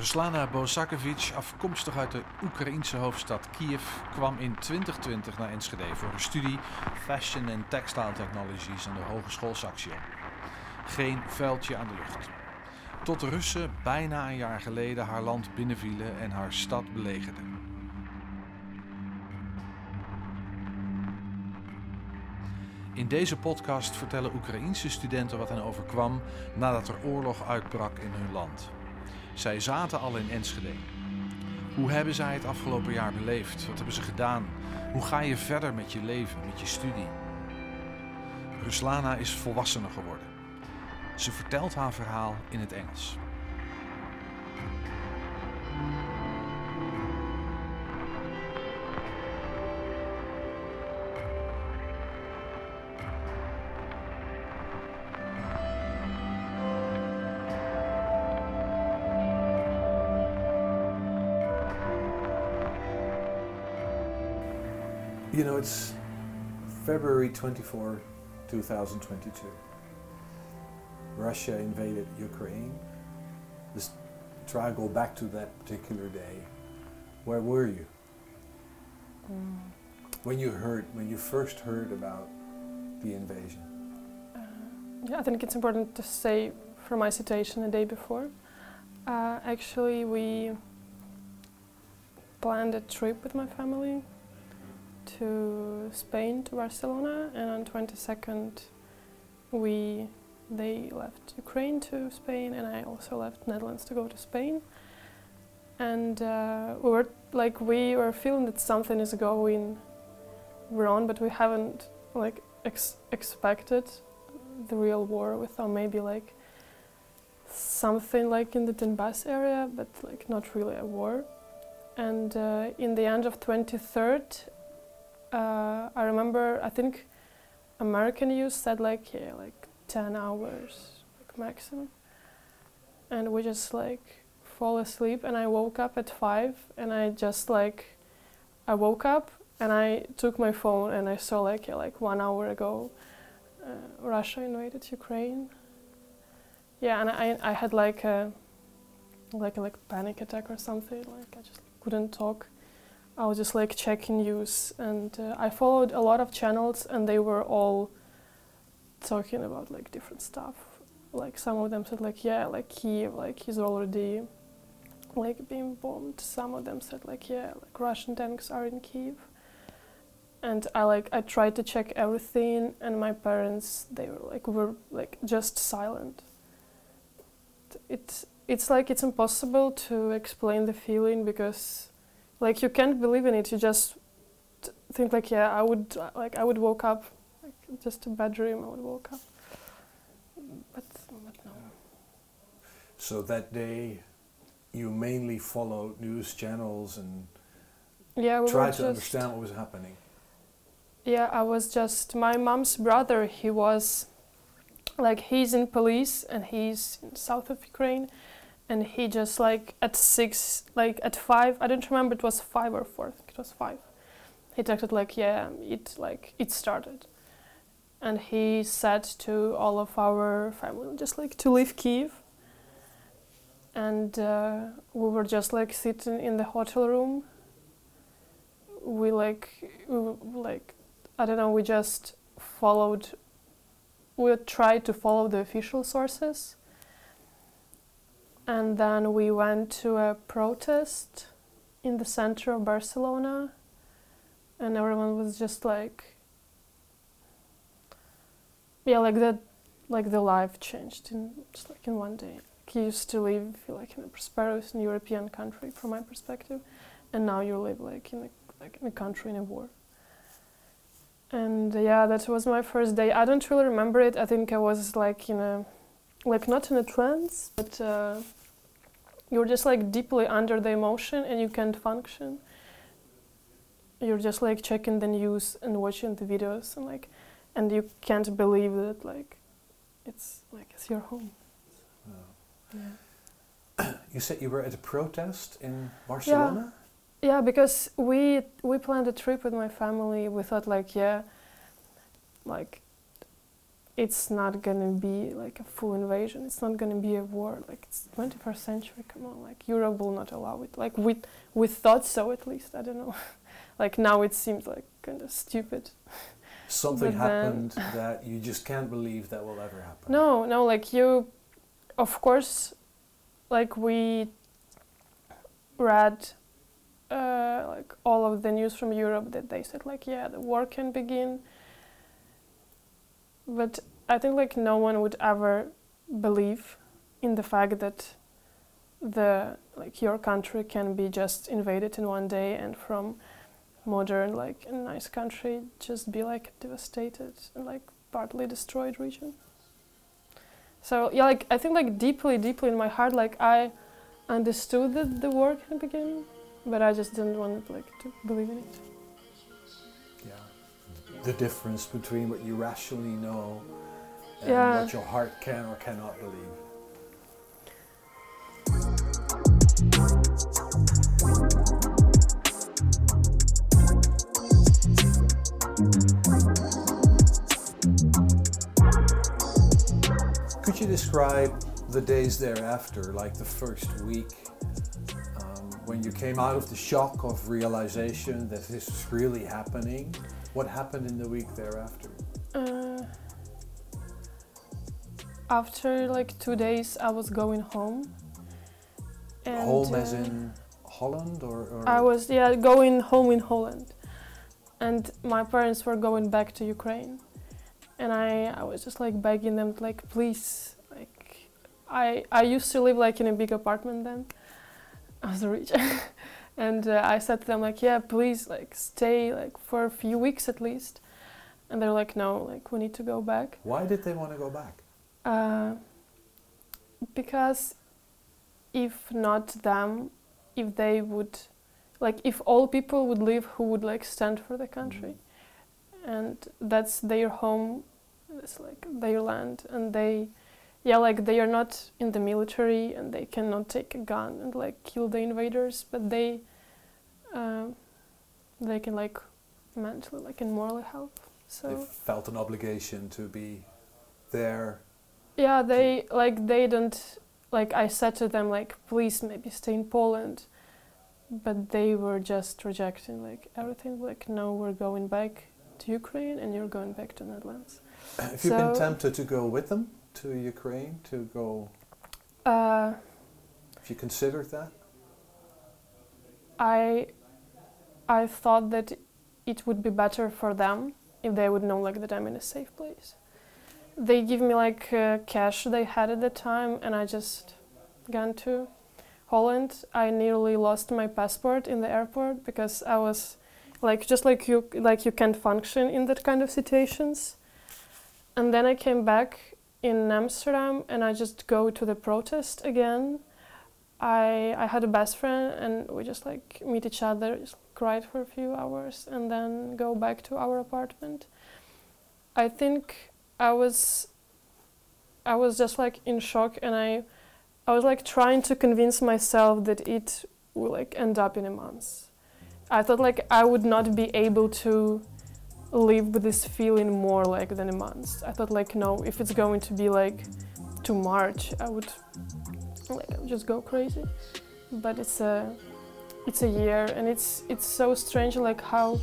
Ruslana Bosakevich, afkomstig uit de Oekraïense hoofdstad Kiev, kwam in 2020 naar Enschede voor een studie Fashion and Textile Technologies aan de Hogeschool Saxion. Geen vuiltje aan de lucht. Tot de Russen bijna een jaar geleden haar land binnenvielen en haar stad belegerden. In deze podcast vertellen Oekraïense studenten wat hen overkwam nadat er oorlog uitbrak in hun land. Zij zaten al in Enschede. Hoe hebben zij het afgelopen jaar beleefd? Wat hebben ze gedaan? Hoe ga je verder met je leven, met je studie? Ruslana is volwassener geworden. Ze vertelt haar verhaal in het Engels. You know, it's February 24, 2022. Russia invaded Ukraine. Let's try to go back to that particular day. Where were you? When you heard, when you first heard about the invasion? Yeah, I think it's important to say from my situation the day before. Uh, actually, we planned a trip with my family to Spain to Barcelona, and on 22nd we they left Ukraine to Spain, and I also left Netherlands to go to Spain. And uh, we were like we were feeling that something is going wrong, but we haven't like ex- expected the real war with or maybe like something like in the Donbass area, but like not really a war. And uh, in the end of 23rd, uh, I remember I think American news said like yeah like 10 hours like maximum, and we just like fall asleep. And I woke up at five, and I just like I woke up and I took my phone and I saw like yeah, like one hour ago uh, Russia invaded Ukraine. Yeah, and I I had like a like a like panic attack or something. Like I just couldn't talk. I was just like checking news, and uh, I followed a lot of channels, and they were all talking about like different stuff. Like some of them said like yeah, like Kiev, like he's already like being bombed. Some of them said like yeah, like Russian tanks are in Kiev and I like I tried to check everything, and my parents they were like were like just silent. It's it's like it's impossible to explain the feeling because, like you can't believe in it. You just think like yeah I would like I would woke up like just a bad dream. I would woke up, but but no. So that day, you mainly followed news channels and Yeah, we tried to understand what was happening. Yeah, I was just my mom's brother. He was like he's in police and he's in south of Ukraine, and he just like at six, like at five. I don't remember. It was five or four. I think it was five. He texted like, "Yeah, it like it started," and he said to all of our family just like to leave Kiev. And uh, we were just like sitting in the hotel room. We like we like I don't know, we just followed, we tried to follow the official sources. And then we went to a protest in the center of Barcelona, and everyone was just like, yeah, like that, like the life changed in just like in one day. Like you used to live like in a prosperous European country, from my perspective, and now you live like in a like in a country in a war. And yeah, that was my first day. I don't really remember it. I think I was like in a, like not in a trance, but uh, you're just like deeply under the emotion and you can't function. You're just like checking the news and watching the videos and like, and you can't believe that like, it's like it's your home. Uh, Yeah. you said you were at a protest in Barcelona. Yeah, because we we planned a trip with my family. We thought like yeah, like it's not gonna be like a full invasion. It's not gonna be a war. Like it's 21st century. Come on, like Europe will not allow it. Like we we thought so at least. I don't know. like now it seems like kind of stupid. Something happened that you just can't believe that will ever happen. No, no, like you, of course, like we read uh, like all of the news from Europe that they said like yeah the war can begin. But I think like no one would ever believe in the fact that the like your country can be just invaded in one day and from modern like a nice country just be like devastated and like partly destroyed region. So yeah, like I think like deeply, deeply in my heart, like I understood that the war can begin, but I just didn't want like to believe in it. The difference between what you rationally know and Yeah. what your heart can or cannot believe. Could you describe the days thereafter, like the first week, um, when you came out of the shock of realization that this is really happening? What happened in the week thereafter? Uh, after like two days, I was going home. And, Home as uh, in Holland or, or? I was yeah going home in Holland, and my parents were going back to Ukraine, and I I was just like begging them like please like I I used to live like in a big apartment then, I was rich, and uh, I said to them like yeah please like stay like for a few weeks at least, and they're like no like we need to go back. why did they want to go back? Uh, because if not them, if they would, like, if all people would leave who would like stand for the country, and that's their home, it's like their land, and they, yeah, like they are not in the military and they cannot take a gun and like kill the invaders, but they, um, they can like mentally, like, and morally help. So. They felt an obligation to be there. Yeah, they like they don't like I said to them like please maybe stay in Poland, but they were just rejecting like everything like no we're going back to Ukraine and you're going back to Netherlands. Have you been tempted to go with them to Ukraine to go? Uh, Have you considered that? I I thought that it would be better for them if they would know like that I'm in a safe place. They give me like uh, cash they had at the time, and I just gone to Holland. I nearly lost my passport in the airport because I was like just like you like you can't function in that kind of situations. And then I came back in Amsterdam, and I just go to the protest again. I I had a best friend and we just like meet each other, just cried for a few hours and then go back to our apartment. I think I was I was just like in shock and I I was like trying to convince myself that it will like end up in a month. I thought like I would not be able to live with this feeling more like than a month. I thought like no, if it's going to be like to March, I would like I would just go crazy. But it's a it's a year and it's it's so strange like how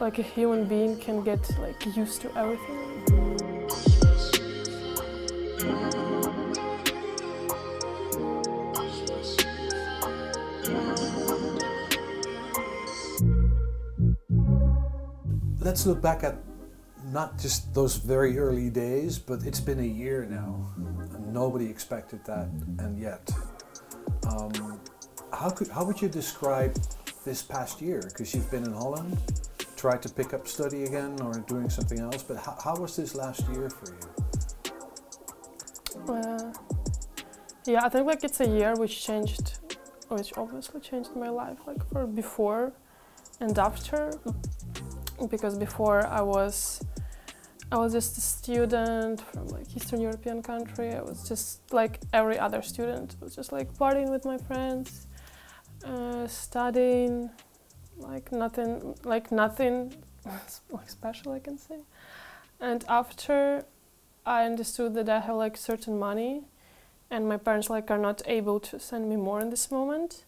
like a human being can get like used to everything. Let's look back at not just those very early days, but it's been a year now. And nobody expected that, and yet. Um, how, could, how would you describe this past year? Because you've been in Holland, tried to pick up study again or doing something else, but how, how was this last year for you? Uh, yeah, I think like it's a year which changed, which obviously changed my life like for before and after, because before I was, I was just a student from like Eastern European country. I was just like every other student. I was just like partying with my friends, uh, studying, like nothing, like nothing like special I can say. and after I understood that I have like certain money, and my parents like are not able to send me more in this moment,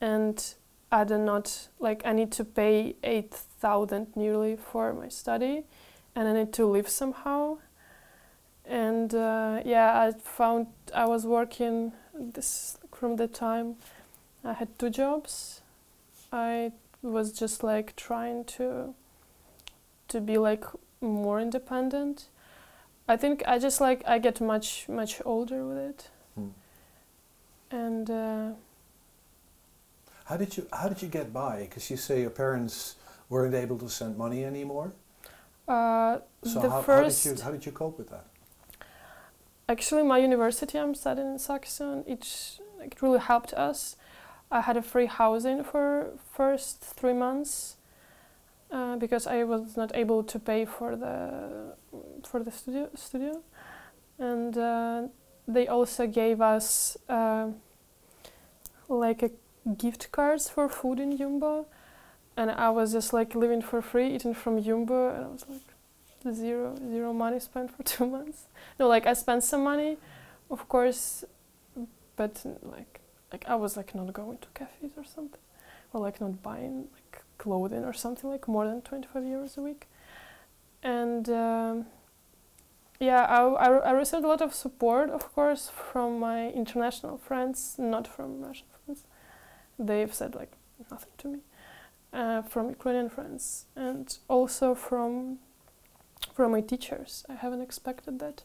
and I do not like I need to pay eight thousand nearly for my study, and I need to live somehow. And uh, yeah, I found I was working this from the time I had two jobs. I was just like trying to to be like more independent. I think I just like I get much much older with it, Hmm. and uh, How did you How did you get by? Because you say your parents weren't able to send money anymore. uh, So the how, first how did you How did you cope with that? actually my university I'm studying in Saxion it it really helped us. I had a free housing for first three months uh, because I was not able to pay for the for the studio studio, and uh, they also gave us uh, like a gift cards for food in Jumbo, and I was just like living for free eating from Jumbo, and I was like zero zero money spent for two months. No, like I spent some money, of course, but like like I was like not going to cafes or something, or like not buying like clothing or something like more than twenty five euros a week, and um, yeah, I, I received a lot of support, of course, from my international friends, not from Russian. They've said like nothing to me, uh, from Ukrainian friends, and also from from my teachers. I haven't expected that.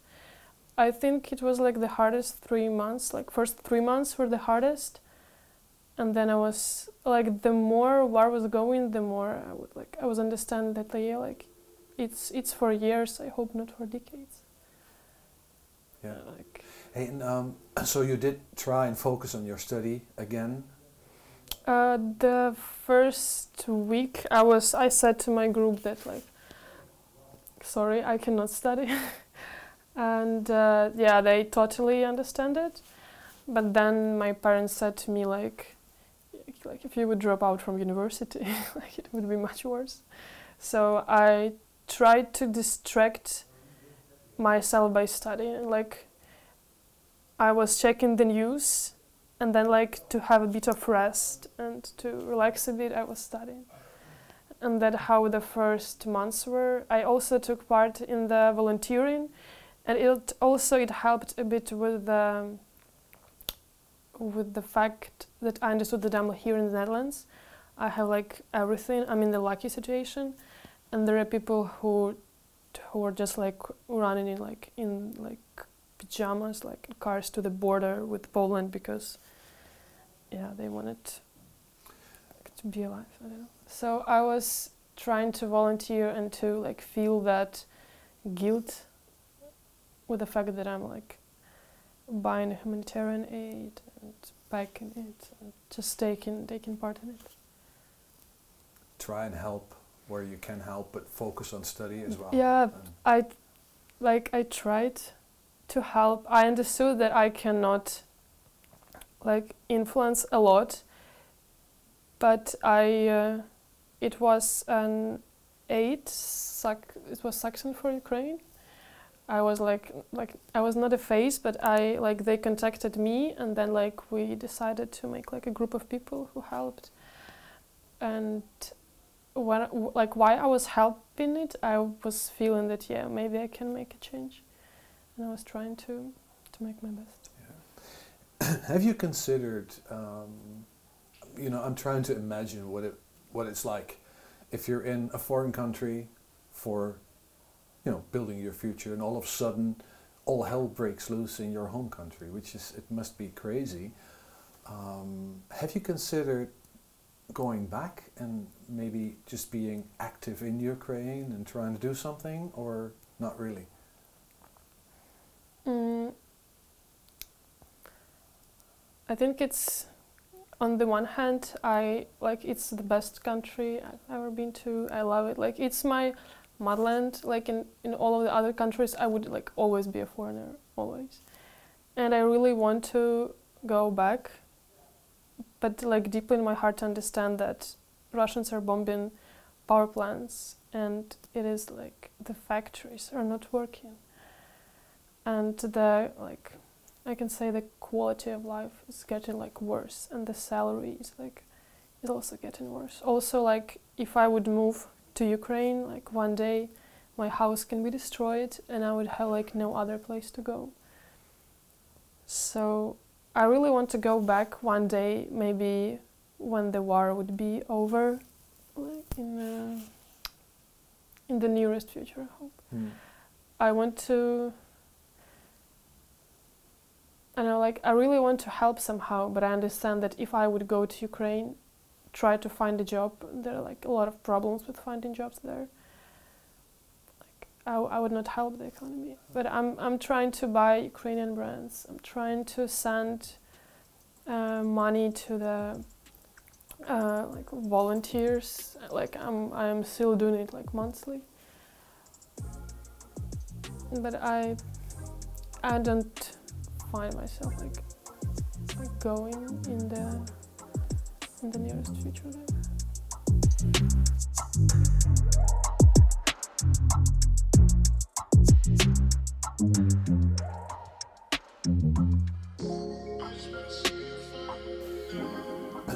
I think it was like the hardest three months. Like first three months were the hardest, and then I was like the more war was going, the more I would like I was understand that like, yeah, like it's it's for years. I hope not for decades. Yeah. Uh, like Hey, and, um, so you did try and focus on your study again. Uh, the first week, I was I said to my group that like, sorry, I cannot study. and uh, yeah, they totally understand it. But then my parents said to me like, like if you would drop out from university, like it would be much worse. So I tried to distract myself by studying. Like I was checking the news, and then like to have a bit of rest and to relax a bit, I was studying. And that how the first months were. I also took part in the volunteering, and it also it helped a bit with the with the fact that I understood that I'm here in the Netherlands. I have like everything. I'm in the lucky situation, and there are people who who are just like running in like in like pajamas, like cars to the border with Poland because yeah they wanted to be alive. I don't know. So I was trying to volunteer and to like feel that guilt with the fact that I'm like buying humanitarian aid and packing it and just taking taking part in it. Try and help where you can help, but focus on study as well. Yeah, And I like I tried to help. I understood that I cannot like influence a lot, but I uh, it was an aid. Sac- it was Saxion for Ukraine. I was like like I was not a face, but I like they contacted me, and then like we decided to make like a group of people who helped, and when like why I was helping it, I was feeling that yeah maybe I can make a change, and I was trying to to make my best. Have you considered, um, you know, I'm trying to imagine what it what it's like if you're in a foreign country for, you know, building your future, and all of a sudden, all hell breaks loose in your home country, which is it must be crazy. Um, have you considered going back and maybe just being active in Ukraine and trying to do something, or not really? Mm, I think it's on the one hand I like it's the best country I've ever been to. I love it. Like it's my motherland. Like in in all of the other countries, I would like always be a foreigner, always. And I really want to go back, but like deeply in my heart, understand that Russians are bombing power plants and it is like the factories are not working and the like I can say the quality of life is getting like worse and the salary is like is also getting worse. Also like if I would move to Ukraine like one day my house can be destroyed and I would have like no other place to go. So I really want to go back one day maybe when the war would be over like in the in the nearest future I hope. Mm. I want to and I like I really want to help somehow, but I understand that if I would go to Ukraine, try to find a job, there are like a lot of problems with finding jobs there. Like I, would not help the economy, but I'm I'm trying to buy Ukrainian brands. I'm trying to send uh, money to the uh, like volunteers. Like I'm I'm still doing it like monthly, but I I don't find myself like, like going in the in the nearest future.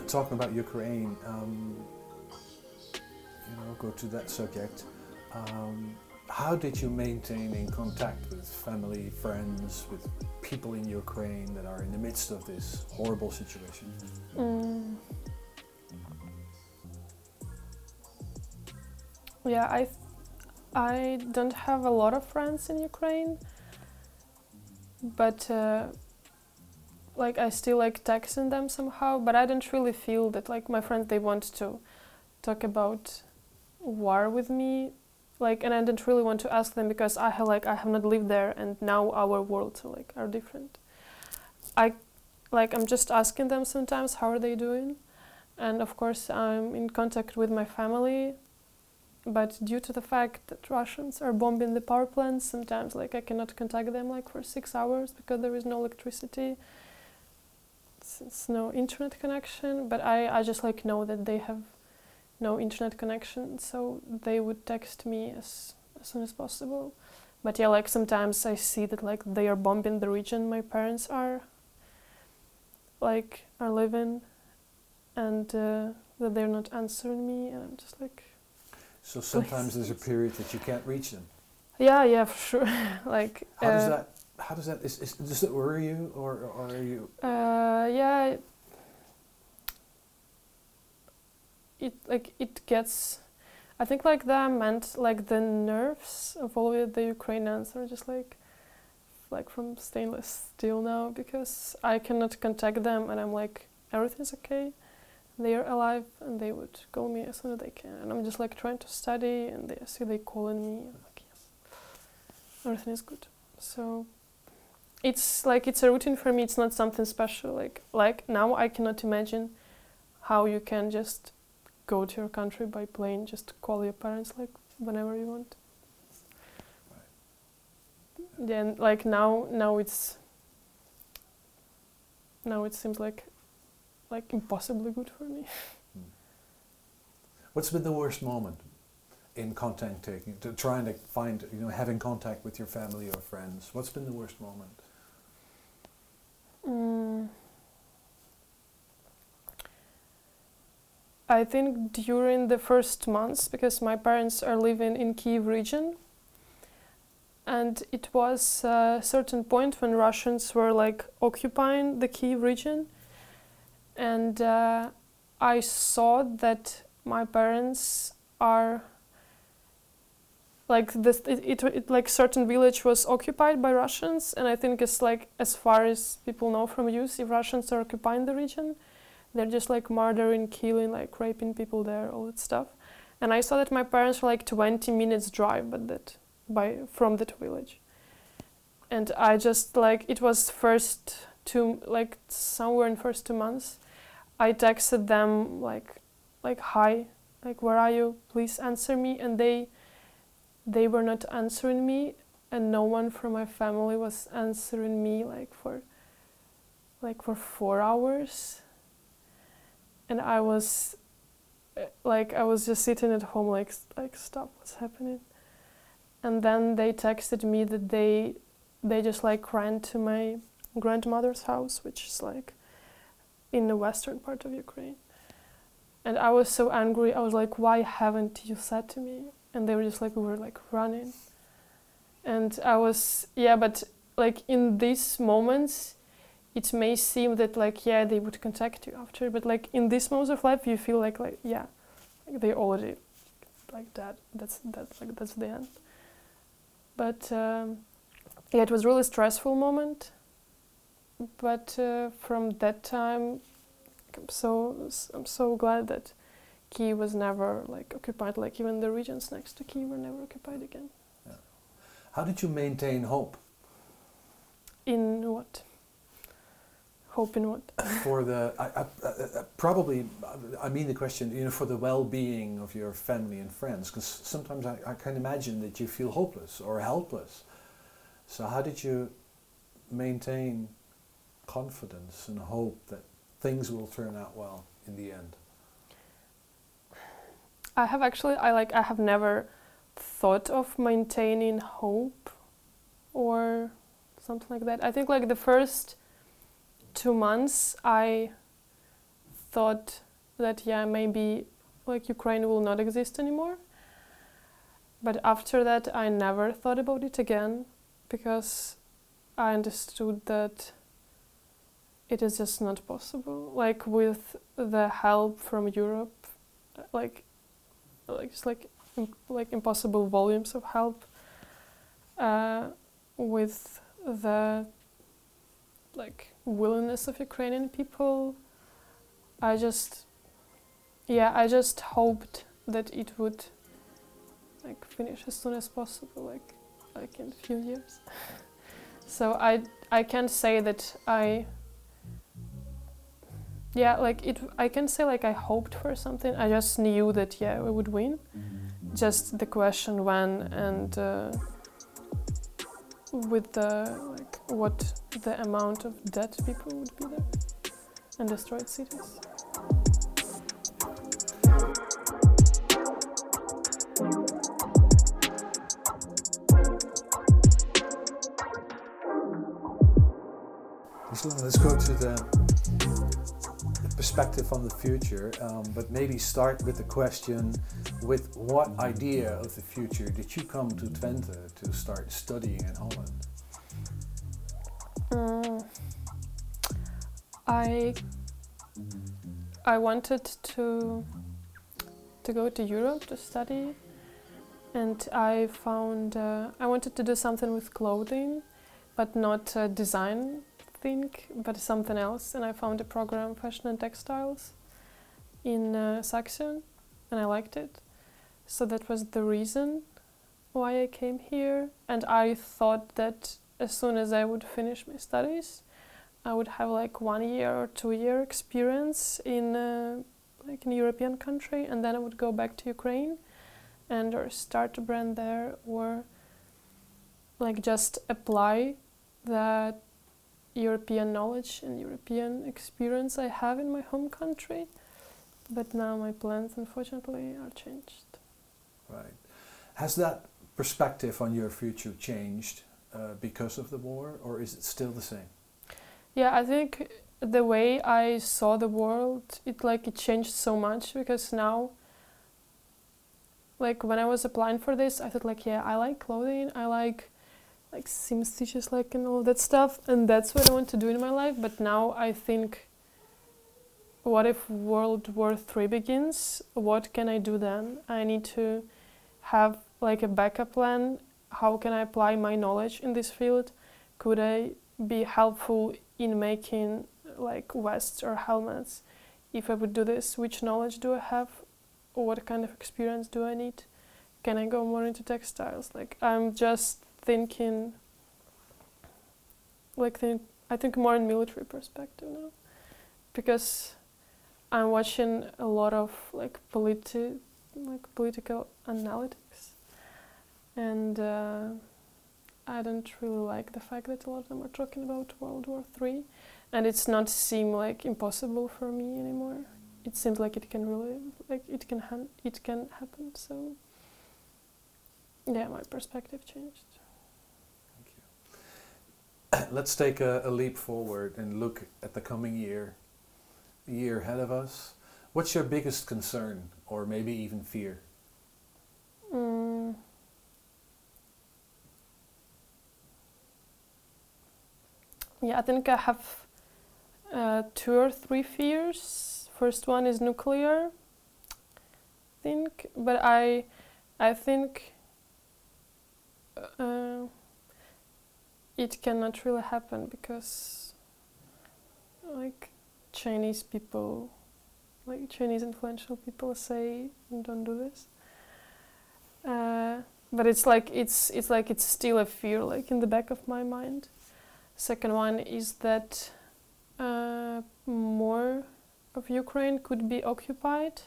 Talking about Ukraine, um, you know, go to that subject. Um, how did you maintain in contact with family, friends, with people in Ukraine that are in the midst of this horrible situation? Mm. Yeah, I I don't have a lot of friends in Ukraine, but uh, like I still like texting them somehow. But I don't really feel that like my friends they want to talk about war with me like and i didn't really want to ask them because i have like i have not lived there and now our worlds like are different. I like i'm just asking them sometimes how are they doing? And of course i'm in contact with my family but due to the fact that russians are bombing the power plants sometimes like i cannot contact them like for six hours because there is no electricity. Since no internet connection but i i just like know that they have no internet connection, so they would text me as, as soon as possible. But yeah, like sometimes I see that like they are bombing the region my parents are like are living, and uh, that they're not answering me, and I'm just like. So sometimes there's a period that you can't reach them. Yeah, yeah, for sure. like. How does uh, that? How does that? Is, is, does it worry you, or, or are you? Uh, yeah. It like it gets. I think like that meant like the nerves of all the Ukrainians are just like, like from stainless steel now because I cannot contact them and I'm like everything's okay. They are alive and they would call me as soon as they can and I'm just like trying to study and they see they calling me and like yes, everything is good. So it's like it's a routine for me. It's not something special. Like like now I cannot imagine how you can just go to your country by plane. Just call your parents like whenever you want. Then like now now it's now it seems like like impossibly good for me. What's been the worst moment in contact taking, to trying to find, you know, having contact with your family or friends? What's been the worst moment? Mm. I think during the first months, because my parents are living in Kiev region, and it was a certain point when Russians were like occupying the Kiev region, and uh, I saw that my parents are like this it, it, it like certain village was occupied by Russians. And I think it's like as far as people know from news if Russians are occupying the region they're just like murdering killing like raping people there all that stuff. And I saw that my parents were like 20 minutes drive but that by from that village. And I just like it was first two like somewhere in first two months I texted them like like hi like where are you? Please answer me. And they they were not answering me and no one from my family was answering me like for like for 4 hours and I was uh, like I was just sitting at home, like like stop, what's happening? And then they texted me that they they just like ran to my grandmother's house, which is like in the western part of Ukraine. And I was so angry. I was like, why haven't you said to me? And they were just like, we were like running. And I was, yeah, but like in these moments, it may seem that like, yeah, they would contact you after, but like in this moments of life, you feel like, like, yeah, like they already, like that, that's, that's like, that's the end. But um, yeah, it was really stressful moment. But uh, from that time, I'm so I'm so glad that Kiev was never like occupied. Like even the regions next to Kiev were never occupied again. How did you maintain hope In what? Hope in what? for the? I, I, I, I- probably, I mean the question. You know, for the well-being of your family and friends, because sometimes I, I can imagine that you feel hopeless or helpless. So how did you maintain confidence and hope that things will turn out well in the end? I have actually I like I have never thought of maintaining hope or something like that. I think like the first two months I thought that yeah maybe like Ukraine will not exist anymore. But after that I never thought about it again because I understood that it is just not possible. Like with the help from Europe, like like it's like like impossible volumes of help uh, with the like willingness of Ukrainian people. I just yeah, I just hoped that it would like finish as soon as possible, like like in a few years. so I I can't say that I yeah like it i can say like i hoped for something i just knew that yeah we would win just the question when and uh, with the like what the amount of dead people would be there and destroyed cities. Let's go to the, perspective on the future, um, but maybe start with the question: With what idea of the future did you come to Twente to start studying in Holland? Mm, I I wanted to to go to Europe to study, and I found uh, I wanted to do something with clothing, but not uh, design thing, but something else. And I found a program, fashion and textiles, in uh, Saxion, and I liked it. So that was the reason why I came here, and I thought that as soon as I would finish my studies, I would have like one year or two year experience in uh, like in a European country, and then I would go back to Ukraine and or start a brand there, or like just apply that European knowledge and European experience I have in my home country. But now my plans, unfortunately, are changed. Right. Has that perspective on your future changed uh, because of the war, or is it still the same? Yeah, I think the way I saw the world, it like it changed so much because now like when I was applying for this, I thought like, yeah, I like clothing, I like like seam stitches like and all that stuff and that's what I want to do in my life, but now I think what if World War Three begins? What can I do then? I need to have like a backup plan. How can I apply my knowledge in this field? Could I be helpful in making like vests or helmets? If I would do this, which knowledge do I have? What kind of experience do I need? Can I go more into textiles? Like I'm just thinking like I think more in military perspective now. Because I'm watching a lot of like politi- like political analytics and uh, I don't really like the fact that a lot of them are talking about World War Three, and it's not seem like impossible for me anymore. it seems like it can really like it can it can happen. So yeah, my perspective changed. Let's take a, a leap forward and look at the coming year, the year ahead of us. What's your biggest concern, or maybe even fear? Mm. Yeah, I think I have uh, two or three fears. First one is nuclear. I think, but I, I think uh, it cannot really happen because, like, Chinese people, like Chinese influential people say, don't do this. Uh, but it's like it's it's like it's still a fear like in the back of my mind. Second one is that uh, more of Ukraine could be occupied,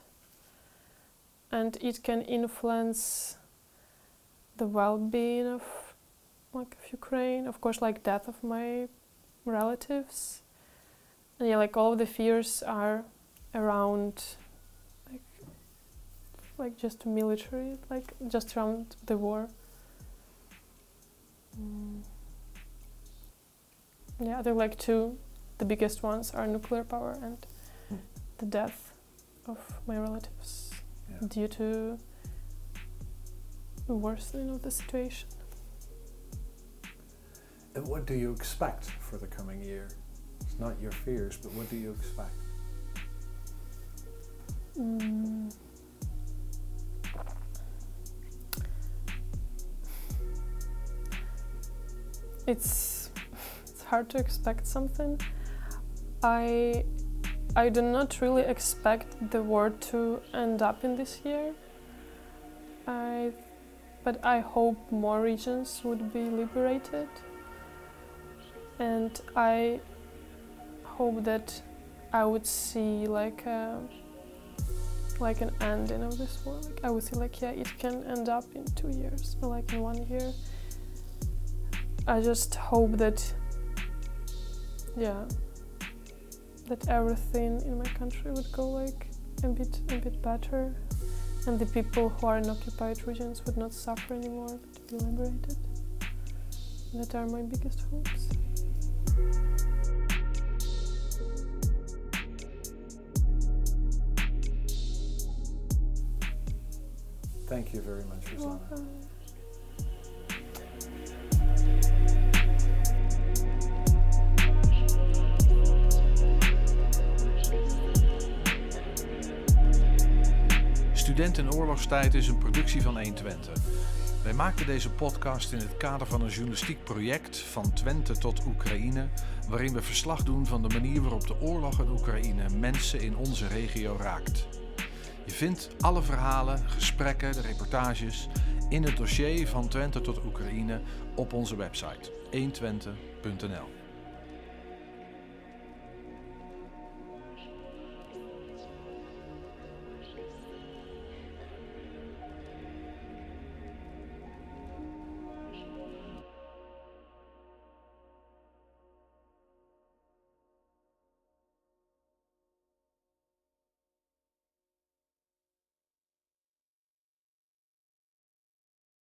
and it can influence the well-being of like of Ukraine. Of course, like death of my relatives. And yeah, like all of the fears are around like like just military, like just around the war. Mm. Yeah, they're like two. The biggest ones are nuclear power and Mm. the death of my relatives Yeah. due to the worsening of the situation. What do you expect for the coming year? It's not your fears, but what do you expect? Mm. It's it's hard to expect something. I I do not really expect the war to end up in this year. I but I hope more regions would be liberated. And I hope that I would see like a like an ending of this war. Like I would see like yeah, it can end up in two years or like in one year. I just hope that yeah that everything in my country would go like a bit a bit better and the people who are in occupied regions would not suffer anymore but be liberated. That are my biggest hopes. Thank you very much, Rosanna. Student in oorlogstijd is een productie van 120. Wij maakten deze podcast in het kader van een journalistiek project van Twente tot Oekraïne, waarin we verslag doen van de manier waarop de oorlog in Oekraïne mensen in onze regio raakt. Je vindt alle verhalen, gesprekken, de reportages in het dossier van Twente tot Oekraïne op onze website 120.nl.